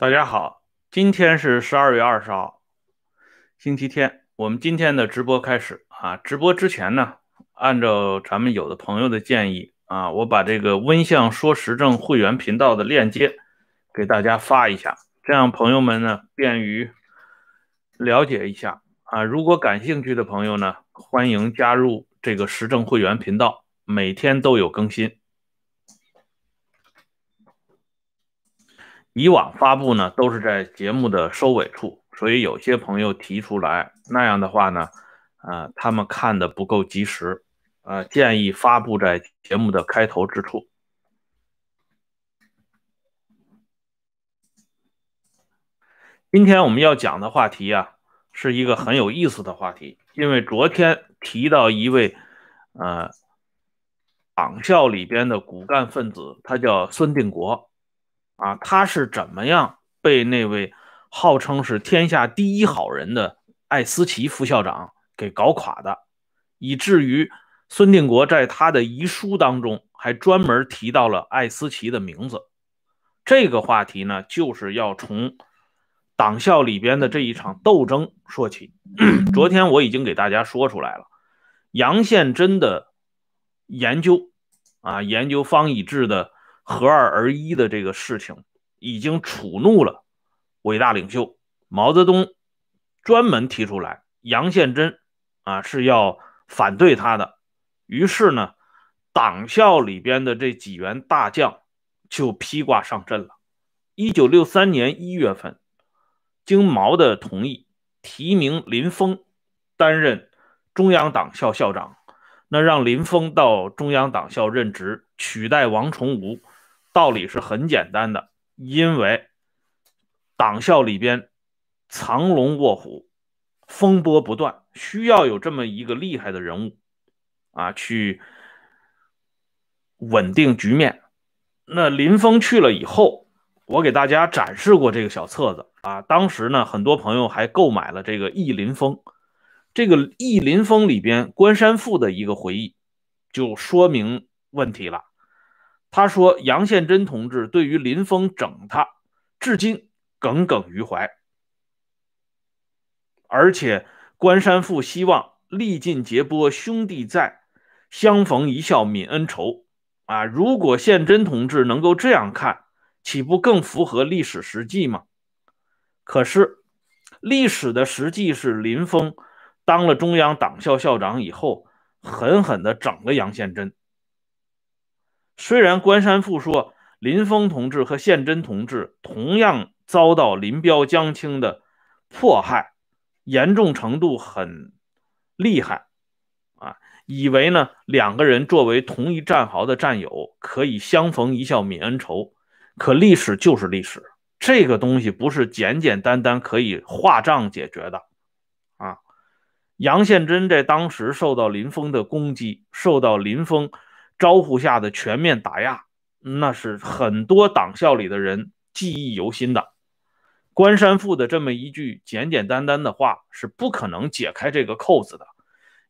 大家好，今天是十二月二十号，星期天。我们今天的直播开始啊！直播之前呢，按照咱们有的朋友的建议啊，我把这个温相说时政会员频道的链接给大家发一下，这样朋友们呢便于了解一下啊。如果感兴趣的朋友呢，欢迎加入这个时政会员频道，每天都有更新。以往发布呢都是在节目的收尾处，所以有些朋友提出来那样的话呢，呃，他们看的不够及时，呃，建议发布在节目的开头之处。今天我们要讲的话题啊，是一个很有意思的话题，因为昨天提到一位呃党校里边的骨干分子，他叫孙定国。啊，他是怎么样被那位号称是天下第一好人的艾思奇副校长给搞垮的，以至于孙定国在他的遗书当中还专门提到了艾思奇的名字。这个话题呢，就是要从党校里边的这一场斗争说起。昨天我已经给大家说出来了，杨宪珍的研究啊，研究方以智的。合二而一的这个事情已经触怒了伟大领袖毛泽东，专门提出来，杨宪珍啊是要反对他的。于是呢，党校里边的这几员大将就披挂上阵了。一九六三年一月份，经毛的同意，提名林峰担任中央党校校长，那让林峰到中央党校任职，取代王崇武。道理是很简单的，因为党校里边藏龙卧虎，风波不断，需要有这么一个厉害的人物啊，去稳定局面。那林峰去了以后，我给大家展示过这个小册子啊，当时呢，很多朋友还购买了这个《忆林峰》。这个《忆林峰》里边，关山富的一个回忆就说明问题了。他说：“杨宪珍同志对于林峰整他，至今耿耿于怀。而且关山富希望历尽劫波，兄弟在，相逢一笑泯恩仇。啊，如果宪珍同志能够这样看，岂不更符合历史实际吗？可是历史的实际是，林峰当了中央党校校长以后，狠狠地整了杨宪珍。”虽然关山富说林峰同志和宪真同志同样遭到林彪、江青的迫害，严重程度很厉害啊，以为呢两个人作为同一战壕的战友可以相逢一笑泯恩仇，可历史就是历史，这个东西不是简简单单可以画账解决的啊。杨宪珍在当时受到林峰的攻击，受到林峰。招呼下的全面打压，那是很多党校里的人记忆犹新的。关山富的这么一句简简单单的话是不可能解开这个扣子的。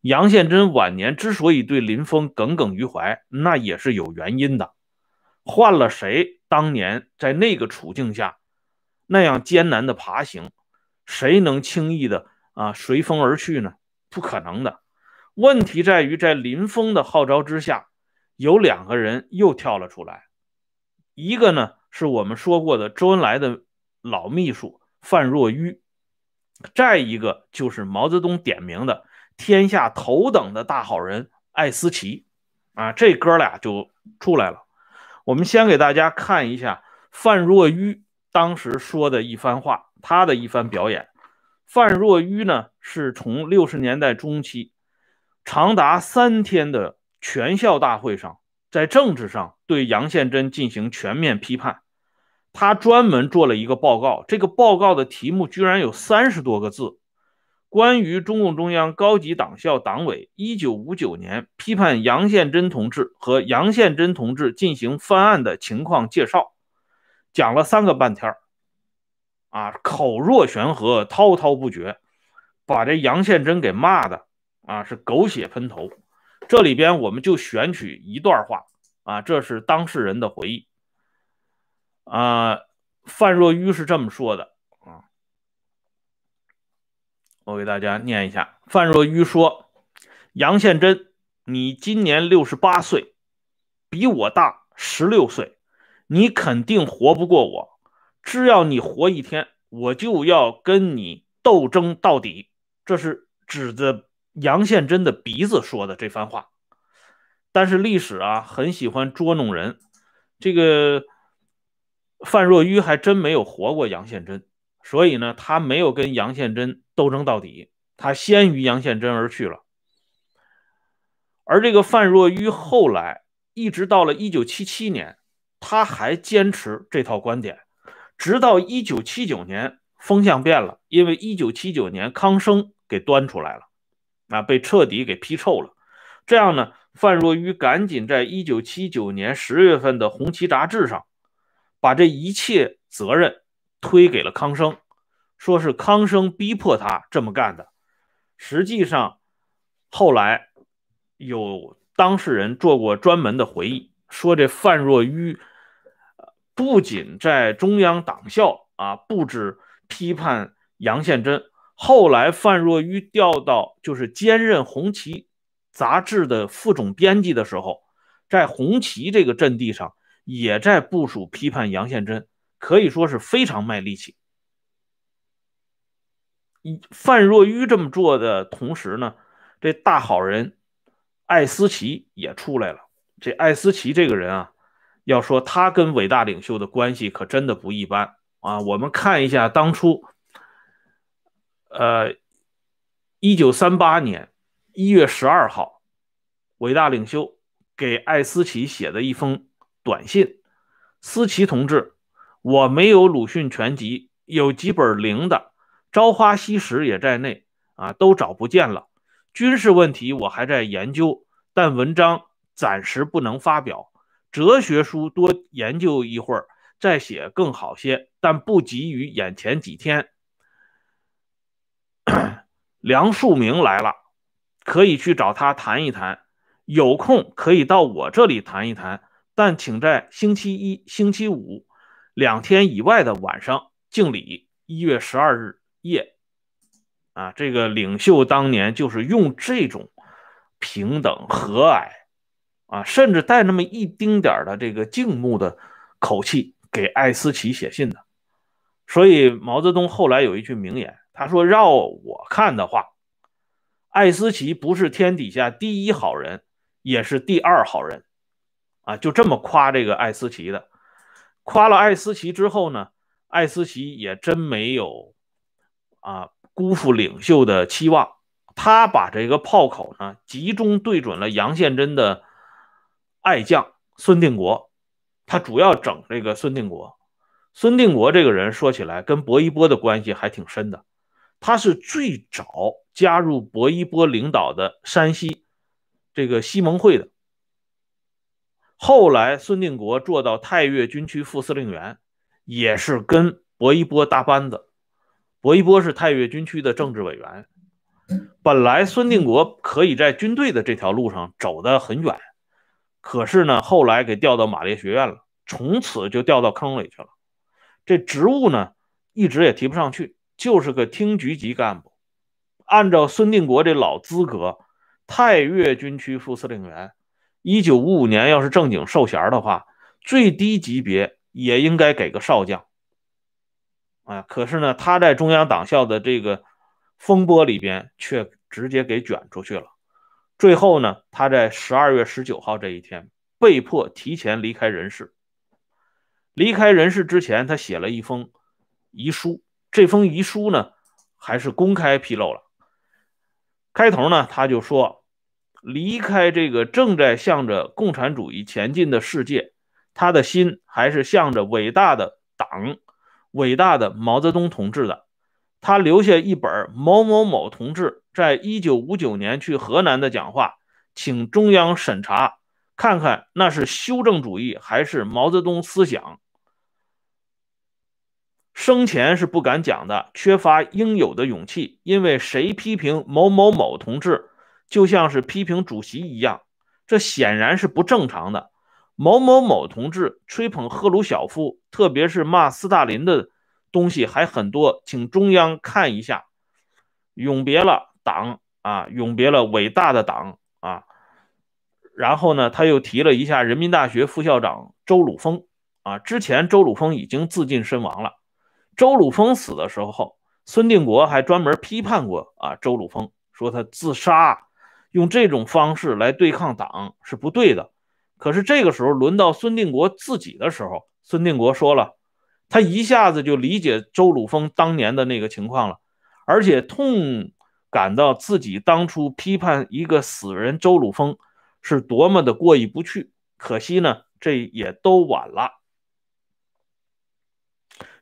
杨宪珍晚年之所以对林峰耿耿于怀，那也是有原因的。换了谁，当年在那个处境下那样艰难的爬行，谁能轻易的啊随风而去呢？不可能的。问题在于，在林峰的号召之下。有两个人又跳了出来，一个呢是我们说过的周恩来的老秘书范若愚，再一个就是毛泽东点名的天下头等的大好人艾思奇，啊，这哥俩就出来了。我们先给大家看一下范若愚当时说的一番话，他的一番表演。范若愚呢是从六十年代中期长达三天的。全校大会上，在政治上对杨宪珍进行全面批判，他专门做了一个报告。这个报告的题目居然有三十多个字，关于中共中央高级党校党委一九五九年批判杨宪珍同志和杨宪珍同志进行翻案的情况介绍，讲了三个半天儿啊，口若悬河，滔滔不绝，把这杨宪珍给骂的啊是狗血喷头。这里边我们就选取一段话啊，这是当事人的回忆啊。范若愚是这么说的啊，我给大家念一下。范若愚说：“杨宪真，你今年六十八岁，比我大十六岁，你肯定活不过我。只要你活一天，我就要跟你斗争到底。”这是指着杨宪真的鼻子说的这番话。但是历史啊，很喜欢捉弄人。这个范若愚还真没有活过杨宪真，所以呢，他没有跟杨宪真斗争到底，他先于杨宪真而去了。而这个范若愚后来一直到了一九七七年，他还坚持这套观点，直到一九七九年风向变了，因为一九七九年康生给端出来了，啊，被彻底给批臭了。这样呢？范若愚赶紧在一九七九年十月份的《红旗》杂志上，把这一切责任推给了康生，说是康生逼迫他这么干的。实际上，后来有当事人做过专门的回忆，说这范若愚不仅在中央党校啊布置批判杨宪珍，后来范若愚调到就是兼任《红旗》。杂志的副总编辑的时候，在红旗这个阵地上，也在部署批判杨宪珍，可以说是非常卖力气。范若愚这么做的同时呢，这大好人艾思奇也出来了。这艾思奇这个人啊，要说他跟伟大领袖的关系可真的不一般啊。我们看一下当初，呃，一九三八年。一月十二号，伟大领袖给艾思奇写的一封短信：“思奇同志，我没有鲁迅全集，有几本零的《朝花夕拾》也在内，啊，都找不见了。军事问题我还在研究，但文章暂时不能发表。哲学书多研究一会儿再写更好些，但不急于眼前几天。” 梁漱溟来了。可以去找他谈一谈，有空可以到我这里谈一谈，但请在星期一、星期五两天以外的晚上敬礼。一月十二日夜，啊，这个领袖当年就是用这种平等和蔼啊，甚至带那么一丁点的这个敬慕的口气给艾思奇写信的。所以毛泽东后来有一句名言，他说：“让我看的话。”艾思奇不是天底下第一好人，也是第二好人，啊，就这么夸这个艾思奇的。夸了艾思奇之后呢，艾思奇也真没有啊辜负领袖的期望，他把这个炮口呢集中对准了杨宪珍的爱将孙定国，他主要整这个孙定国。孙定国这个人说起来跟薄一波的关系还挺深的。他是最早加入薄一波领导的山西这个西盟会的，后来孙定国做到太岳军区副司令员，也是跟薄一波搭班子。薄一波是太岳军区的政治委员，本来孙定国可以在军队的这条路上走得很远，可是呢，后来给调到马列学院了，从此就掉到坑里去了。这职务呢，一直也提不上去。就是个厅局级干部，按照孙定国这老资格，太岳军区副司令员，一九五五年要是正经授衔的话，最低级别也应该给个少将。啊，可是呢，他在中央党校的这个风波里边，却直接给卷出去了。最后呢，他在十二月十九号这一天被迫提前离开人世。离开人世之前，他写了一封遗书。这封遗书呢，还是公开披露了。开头呢，他就说，离开这个正在向着共产主义前进的世界，他的心还是向着伟大的党、伟大的毛泽东同志的。他留下一本某某某同志在一九五九年去河南的讲话，请中央审查，看看那是修正主义还是毛泽东思想。生前是不敢讲的，缺乏应有的勇气。因为谁批评某某某同志，就像是批评主席一样，这显然是不正常的。某某某同志吹捧赫鲁晓夫，特别是骂斯大林的东西还很多，请中央看一下。永别了党啊，永别了伟大的党啊。然后呢，他又提了一下人民大学副校长周鲁峰啊。之前周鲁峰已经自尽身亡了。周鲁峰死的时候，孙定国还专门批判过啊周鲁峰，说他自杀，用这种方式来对抗党是不对的。可是这个时候轮到孙定国自己的时候，孙定国说了，他一下子就理解周鲁峰当年的那个情况了，而且痛感到自己当初批判一个死人周鲁峰。是多么的过意不去，可惜呢，这也都晚了。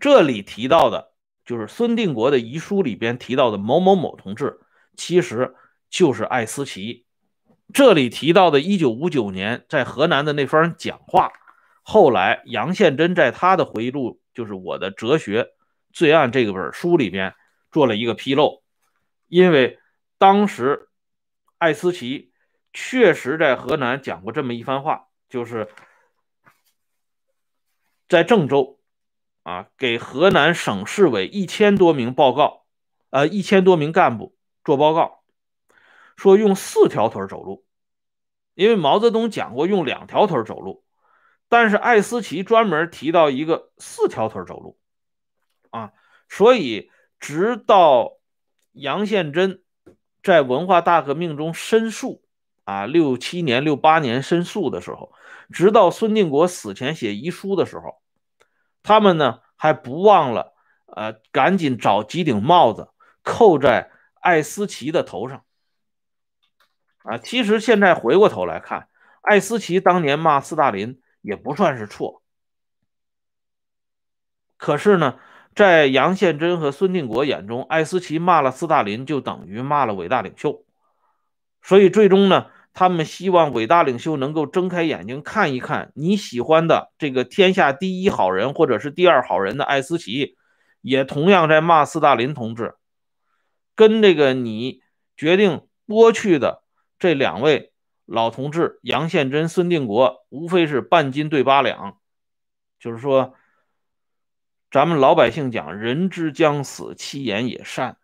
这里提到的，就是孙定国的遗书里边提到的某某某同志，其实就是艾思奇。这里提到的1959年在河南的那番讲话，后来杨宪珍在他的回忆录，就是《我的哲学罪案》这个本书里边做了一个披露，因为当时艾思奇。确实在河南讲过这么一番话，就是在郑州啊，给河南省市委一千多名报告，呃，一千多名干部做报告，说用四条腿走路，因为毛泽东讲过用两条腿走路，但是艾思奇专门提到一个四条腿走路，啊，所以直到杨宪珍在文化大革命中申诉。啊，六七年、六八年申诉的时候，直到孙定国死前写遗书的时候，他们呢还不忘了，呃，赶紧找几顶帽子扣在艾思奇的头上。啊，其实现在回过头来看，艾思奇当年骂斯大林也不算是错，可是呢，在杨宪珍和孙定国眼中，艾思奇骂了斯大林就等于骂了伟大领袖。所以最终呢，他们希望伟大领袖能够睁开眼睛看一看你喜欢的这个天下第一好人或者是第二好人的艾思奇，也同样在骂斯大林同志，跟这个你决定剥去的这两位老同志杨宪珍、孙定国，无非是半斤对八两，就是说，咱们老百姓讲人之将死，其言也善，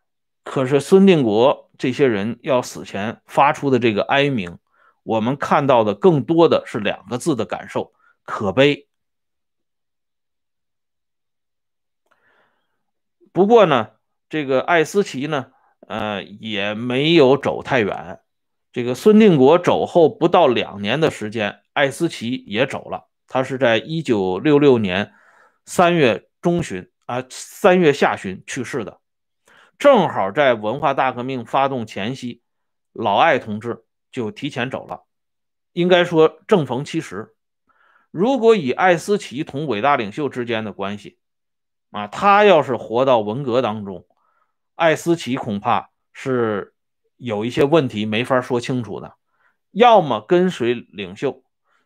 可是孙定国。这些人要死前发出的这个哀鸣，我们看到的更多的是两个字的感受：可悲。不过呢，这个艾思奇呢，呃，也没有走太远。这个孙定国走后不到两年的时间，艾思奇也走了。他是在一九六六年三月中旬啊，三月下旬去世的。正好在文化大革命发动前夕，老艾同志就提前走了，应该说正逢其时。如果以艾思奇同伟大领袖之间的关系，啊，他要是活到文革当中，艾思奇恐怕是有一些问题没法说清楚的。要么跟随领袖，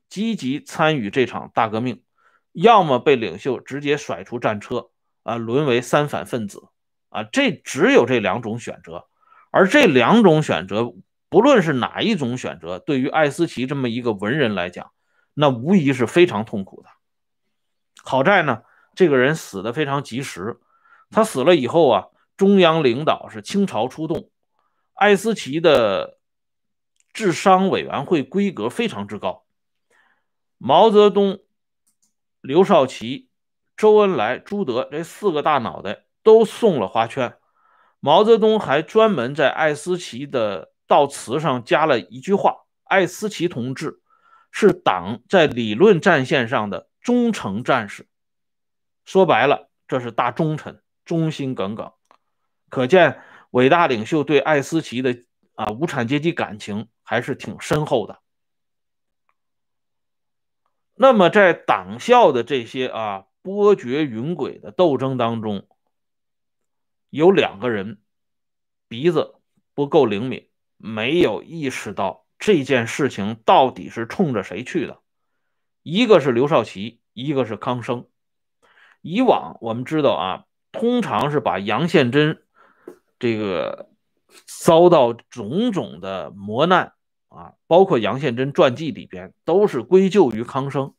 积极参与这场大革命，要么被领袖直接甩出战车，啊，沦为三反分子。啊，这只有这两种选择，而这两种选择，不论是哪一种选择，对于艾思奇这么一个文人来讲，那无疑是非常痛苦的。好在呢，这个人死的非常及时。他死了以后啊，中央领导是倾巢出动，艾思奇的治伤委员会规格非常之高，毛泽东、刘少奇、周恩来、朱德这四个大脑袋。都送了花圈，毛泽东还专门在艾思奇的悼词上加了一句话：“艾思奇同志是党在理论战线上的忠诚战士。”说白了，这是大忠臣，忠心耿耿。可见伟大领袖对艾思奇的啊无产阶级感情还是挺深厚的。那么，在党校的这些啊波谲云诡的斗争当中，有两个人鼻子不够灵敏，没有意识到这件事情到底是冲着谁去的。一个是刘少奇，一个是康生。以往我们知道啊，通常是把杨宪珍这个遭到种种的磨难啊，包括杨宪珍传记里边都是归咎于康生。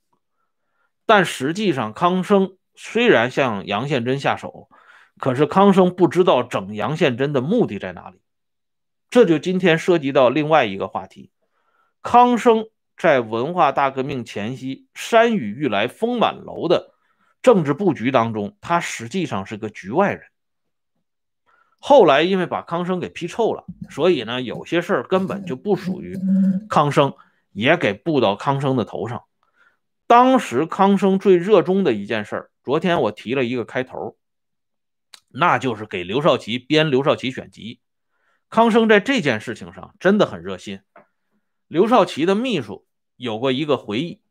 但实际上，康生虽然向杨宪珍下手，可是康生不知道整杨宪珍的目的在哪里。这就今天涉及到另外一个话题：康生在文化大革命前夕山雨欲来风满楼的政治布局当中，他实际上是个局外人。后来因为把康生给批臭了，所以呢，有些事儿根本就不属于康生，也给布到康生的头上。当时康生最热衷的一件事，昨天我提了一个开头，那就是给刘少奇编刘少奇选集。康生在这件事情上真的很热心。刘少奇的秘书有过一个回忆，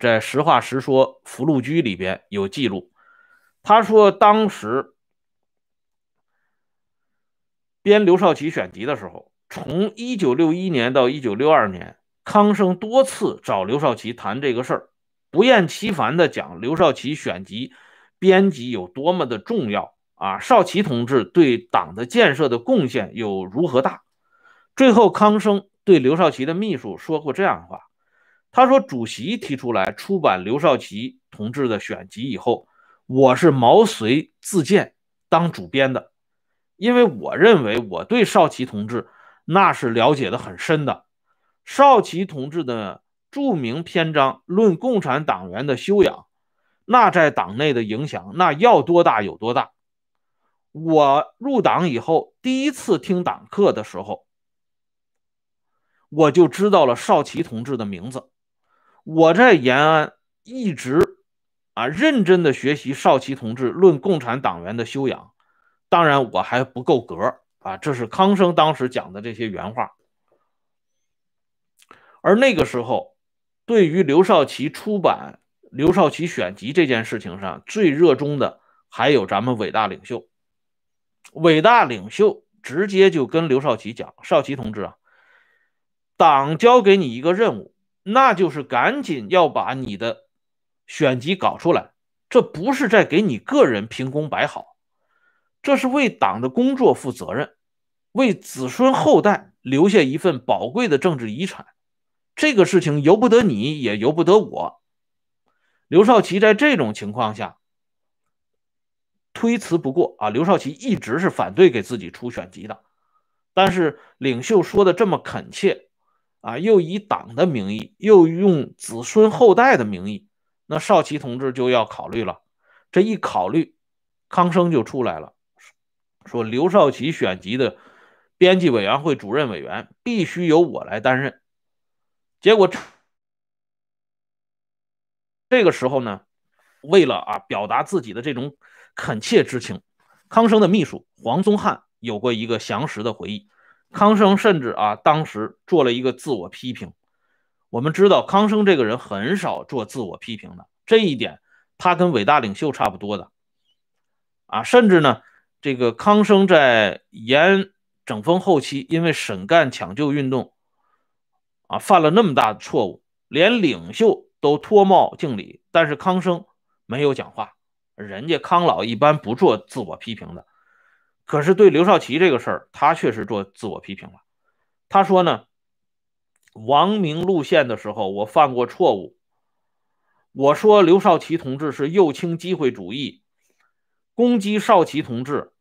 在《实话实说福禄居》里边有记录，他说当时编刘少奇选集的时候，从1961年到1962年，康生多次找刘少奇谈这个事儿。不厌其烦地讲刘少奇选集编辑有多么的重要啊！少奇同志对党的建设的贡献有如何大？最后，康生对刘少奇的秘书说过这样的话：“他说，主席提出来出版刘少奇同志的选集以后，我是毛遂自荐当主编的，因为我认为我对少奇同志那是了解的很深的。少奇同志的。”著名篇章《论共产党员的修养》，那在党内的影响那要多大有多大。我入党以后第一次听党课的时候，我就知道了少奇同志的名字。我在延安一直啊认真的学习少奇同志《论共产党员的修养》，当然我还不够格啊。这是康生当时讲的这些原话，而那个时候。对于刘少奇出版《刘少奇选集》这件事情上最热衷的，还有咱们伟大领袖。伟大领袖直接就跟刘少奇讲：“少奇同志啊，党交给你一个任务，那就是赶紧要把你的选集搞出来。这不是在给你个人凭功摆好，这是为党的工作负责任，为子孙后代留下一份宝贵的政治遗产。”这个事情由不得你，也由不得我。刘少奇在这种情况下推辞不过啊！刘少奇一直是反对给自己出选集的，但是领袖说的这么恳切啊，又以党的名义，又用子孙后代的名义，那少奇同志就要考虑了。这一考虑，康生就出来了，说刘少奇选集的编辑委员会主任委员必须由我来担任。结果这个时候呢，为了啊表达自己的这种恳切之情，康生的秘书黄宗汉有过一个详实的回忆。康生甚至啊当时做了一个自我批评。我们知道康生这个人很少做自我批评的，这一点他跟伟大领袖差不多的啊。甚至呢，这个康生在延安整风后期，因为审干抢救运动。啊，犯了那么大的错误，连领袖都脱帽敬礼，但是康生没有讲话。人家康老一般不做自我批评的，可是对刘少奇这个事儿，他确实做自我批评了。他说呢，王明路线的时候，我犯过错误。我说刘少奇同志是右倾机会主义，攻击少奇同志。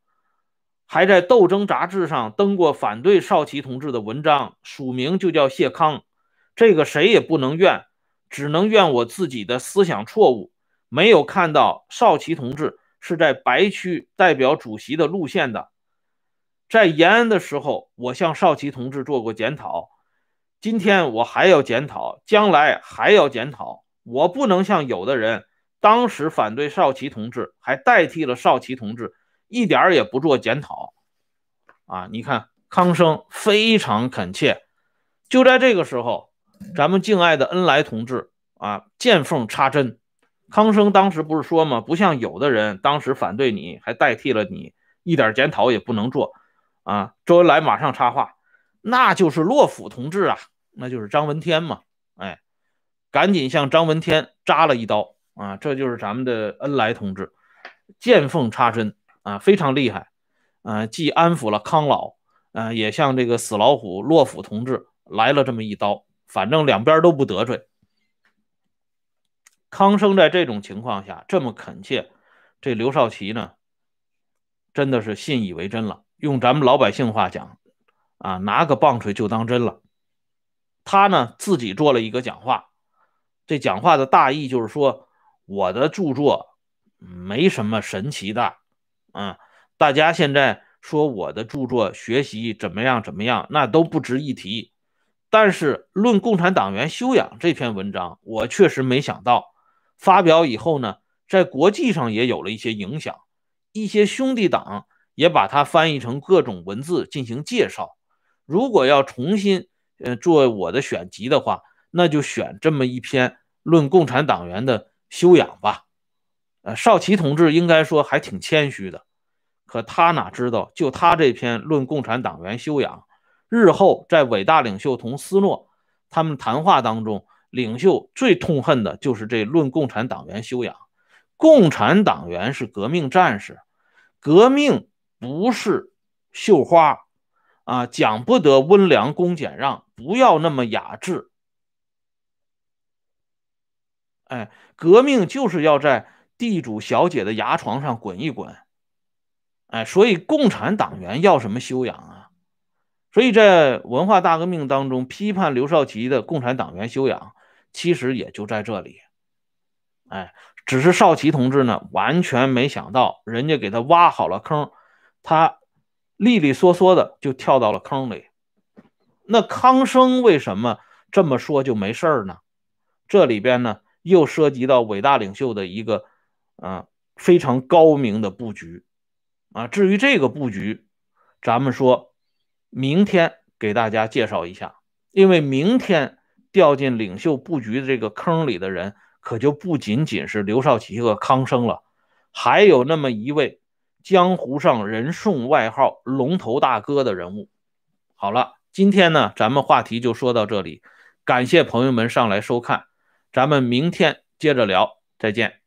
还在《斗争》杂志上登过反对少奇同志的文章，署名就叫谢康。这个谁也不能怨，只能怨我自己的思想错误，没有看到少奇同志是在白区代表主席的路线的。在延安的时候，我向少奇同志做过检讨，今天我还要检讨，将来还要检讨。我不能像有的人，当时反对少奇同志，还代替了少奇同志。一点也不做检讨，啊！你看康生非常恳切。就在这个时候，咱们敬爱的恩来同志啊，见缝插针。康生当时不是说吗？不像有的人当时反对你，还代替了你，一点检讨也不能做啊！周恩来马上插话，那就是洛甫同志啊，那就是张闻天嘛！哎，赶紧向张闻天扎了一刀啊！这就是咱们的恩来同志，见缝插针。啊，非常厉害，啊，既安抚了康老，啊，也向这个死老虎洛甫同志来了这么一刀，反正两边都不得罪。康生在这种情况下这么恳切，这刘少奇呢，真的是信以为真了。用咱们老百姓话讲，啊，拿个棒槌就当真了。他呢自己做了一个讲话，这讲话的大意就是说，我的著作没什么神奇的，啊，大家现在说我的著作学习怎么样怎么样，那都不值一提。但是《论共产党员修养》这篇文章，我确实没想到。发表以后呢，在国际上也有了一些影响，一些兄弟党也把它翻译成各种文字进行介绍。如果要重新呃做我的选集的话，那就选这么一篇《论共产党员的修养》吧。呃，少奇同志应该说还挺谦虚的，可他哪知道，就他这篇《论共产党员修养》，日后在伟大领袖同斯诺他们谈话当中。领袖最痛恨的就是这论共产党员修养。共产党员是革命战士，革命不是绣花啊，讲不得温良恭俭让，不要那么雅致。哎，革命就是要在地主小姐的牙床上滚一滚。哎，所以共产党员要什么修养啊？所以在文化大革命当中，批判刘少奇的共产党员修养。其实也就在这里，哎，只是少奇同志呢，完全没想到人家给他挖好了坑，他利利索索的就跳到了坑里。那康生为什么这么说就没事呢？这里边呢又涉及到伟大领袖的一个啊非常高明的布局啊。至于这个布局，咱们说明天给大家介绍一下，因为明天。掉进领袖布局的这个坑里的人，可就不仅仅是刘少奇和康生了，还有那么一位江湖上人送外号“龙头大哥”的人物。好了，今天呢，咱们话题就说到这里，感谢朋友们上来收看，咱们明天接着聊，再见。